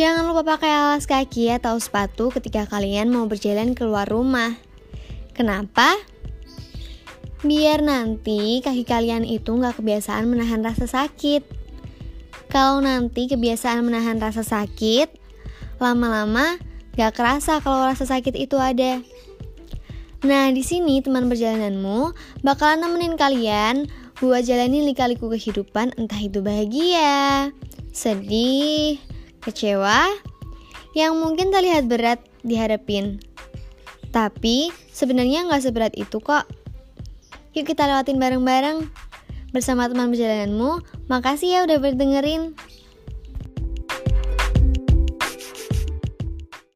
Jangan lupa pakai alas kaki atau sepatu ketika kalian mau berjalan keluar rumah. Kenapa? Biar nanti kaki kalian itu nggak kebiasaan menahan rasa sakit. Kalau nanti kebiasaan menahan rasa sakit, lama-lama gak kerasa kalau rasa sakit itu ada. Nah, di sini teman perjalananmu bakalan nemenin kalian buat jalani lika-liku kehidupan entah itu bahagia, sedih, kecewa, yang mungkin terlihat berat dihadapin. Tapi sebenarnya nggak seberat itu kok. Yuk kita lewatin bareng-bareng bersama teman perjalananmu. Makasih ya udah berdengerin.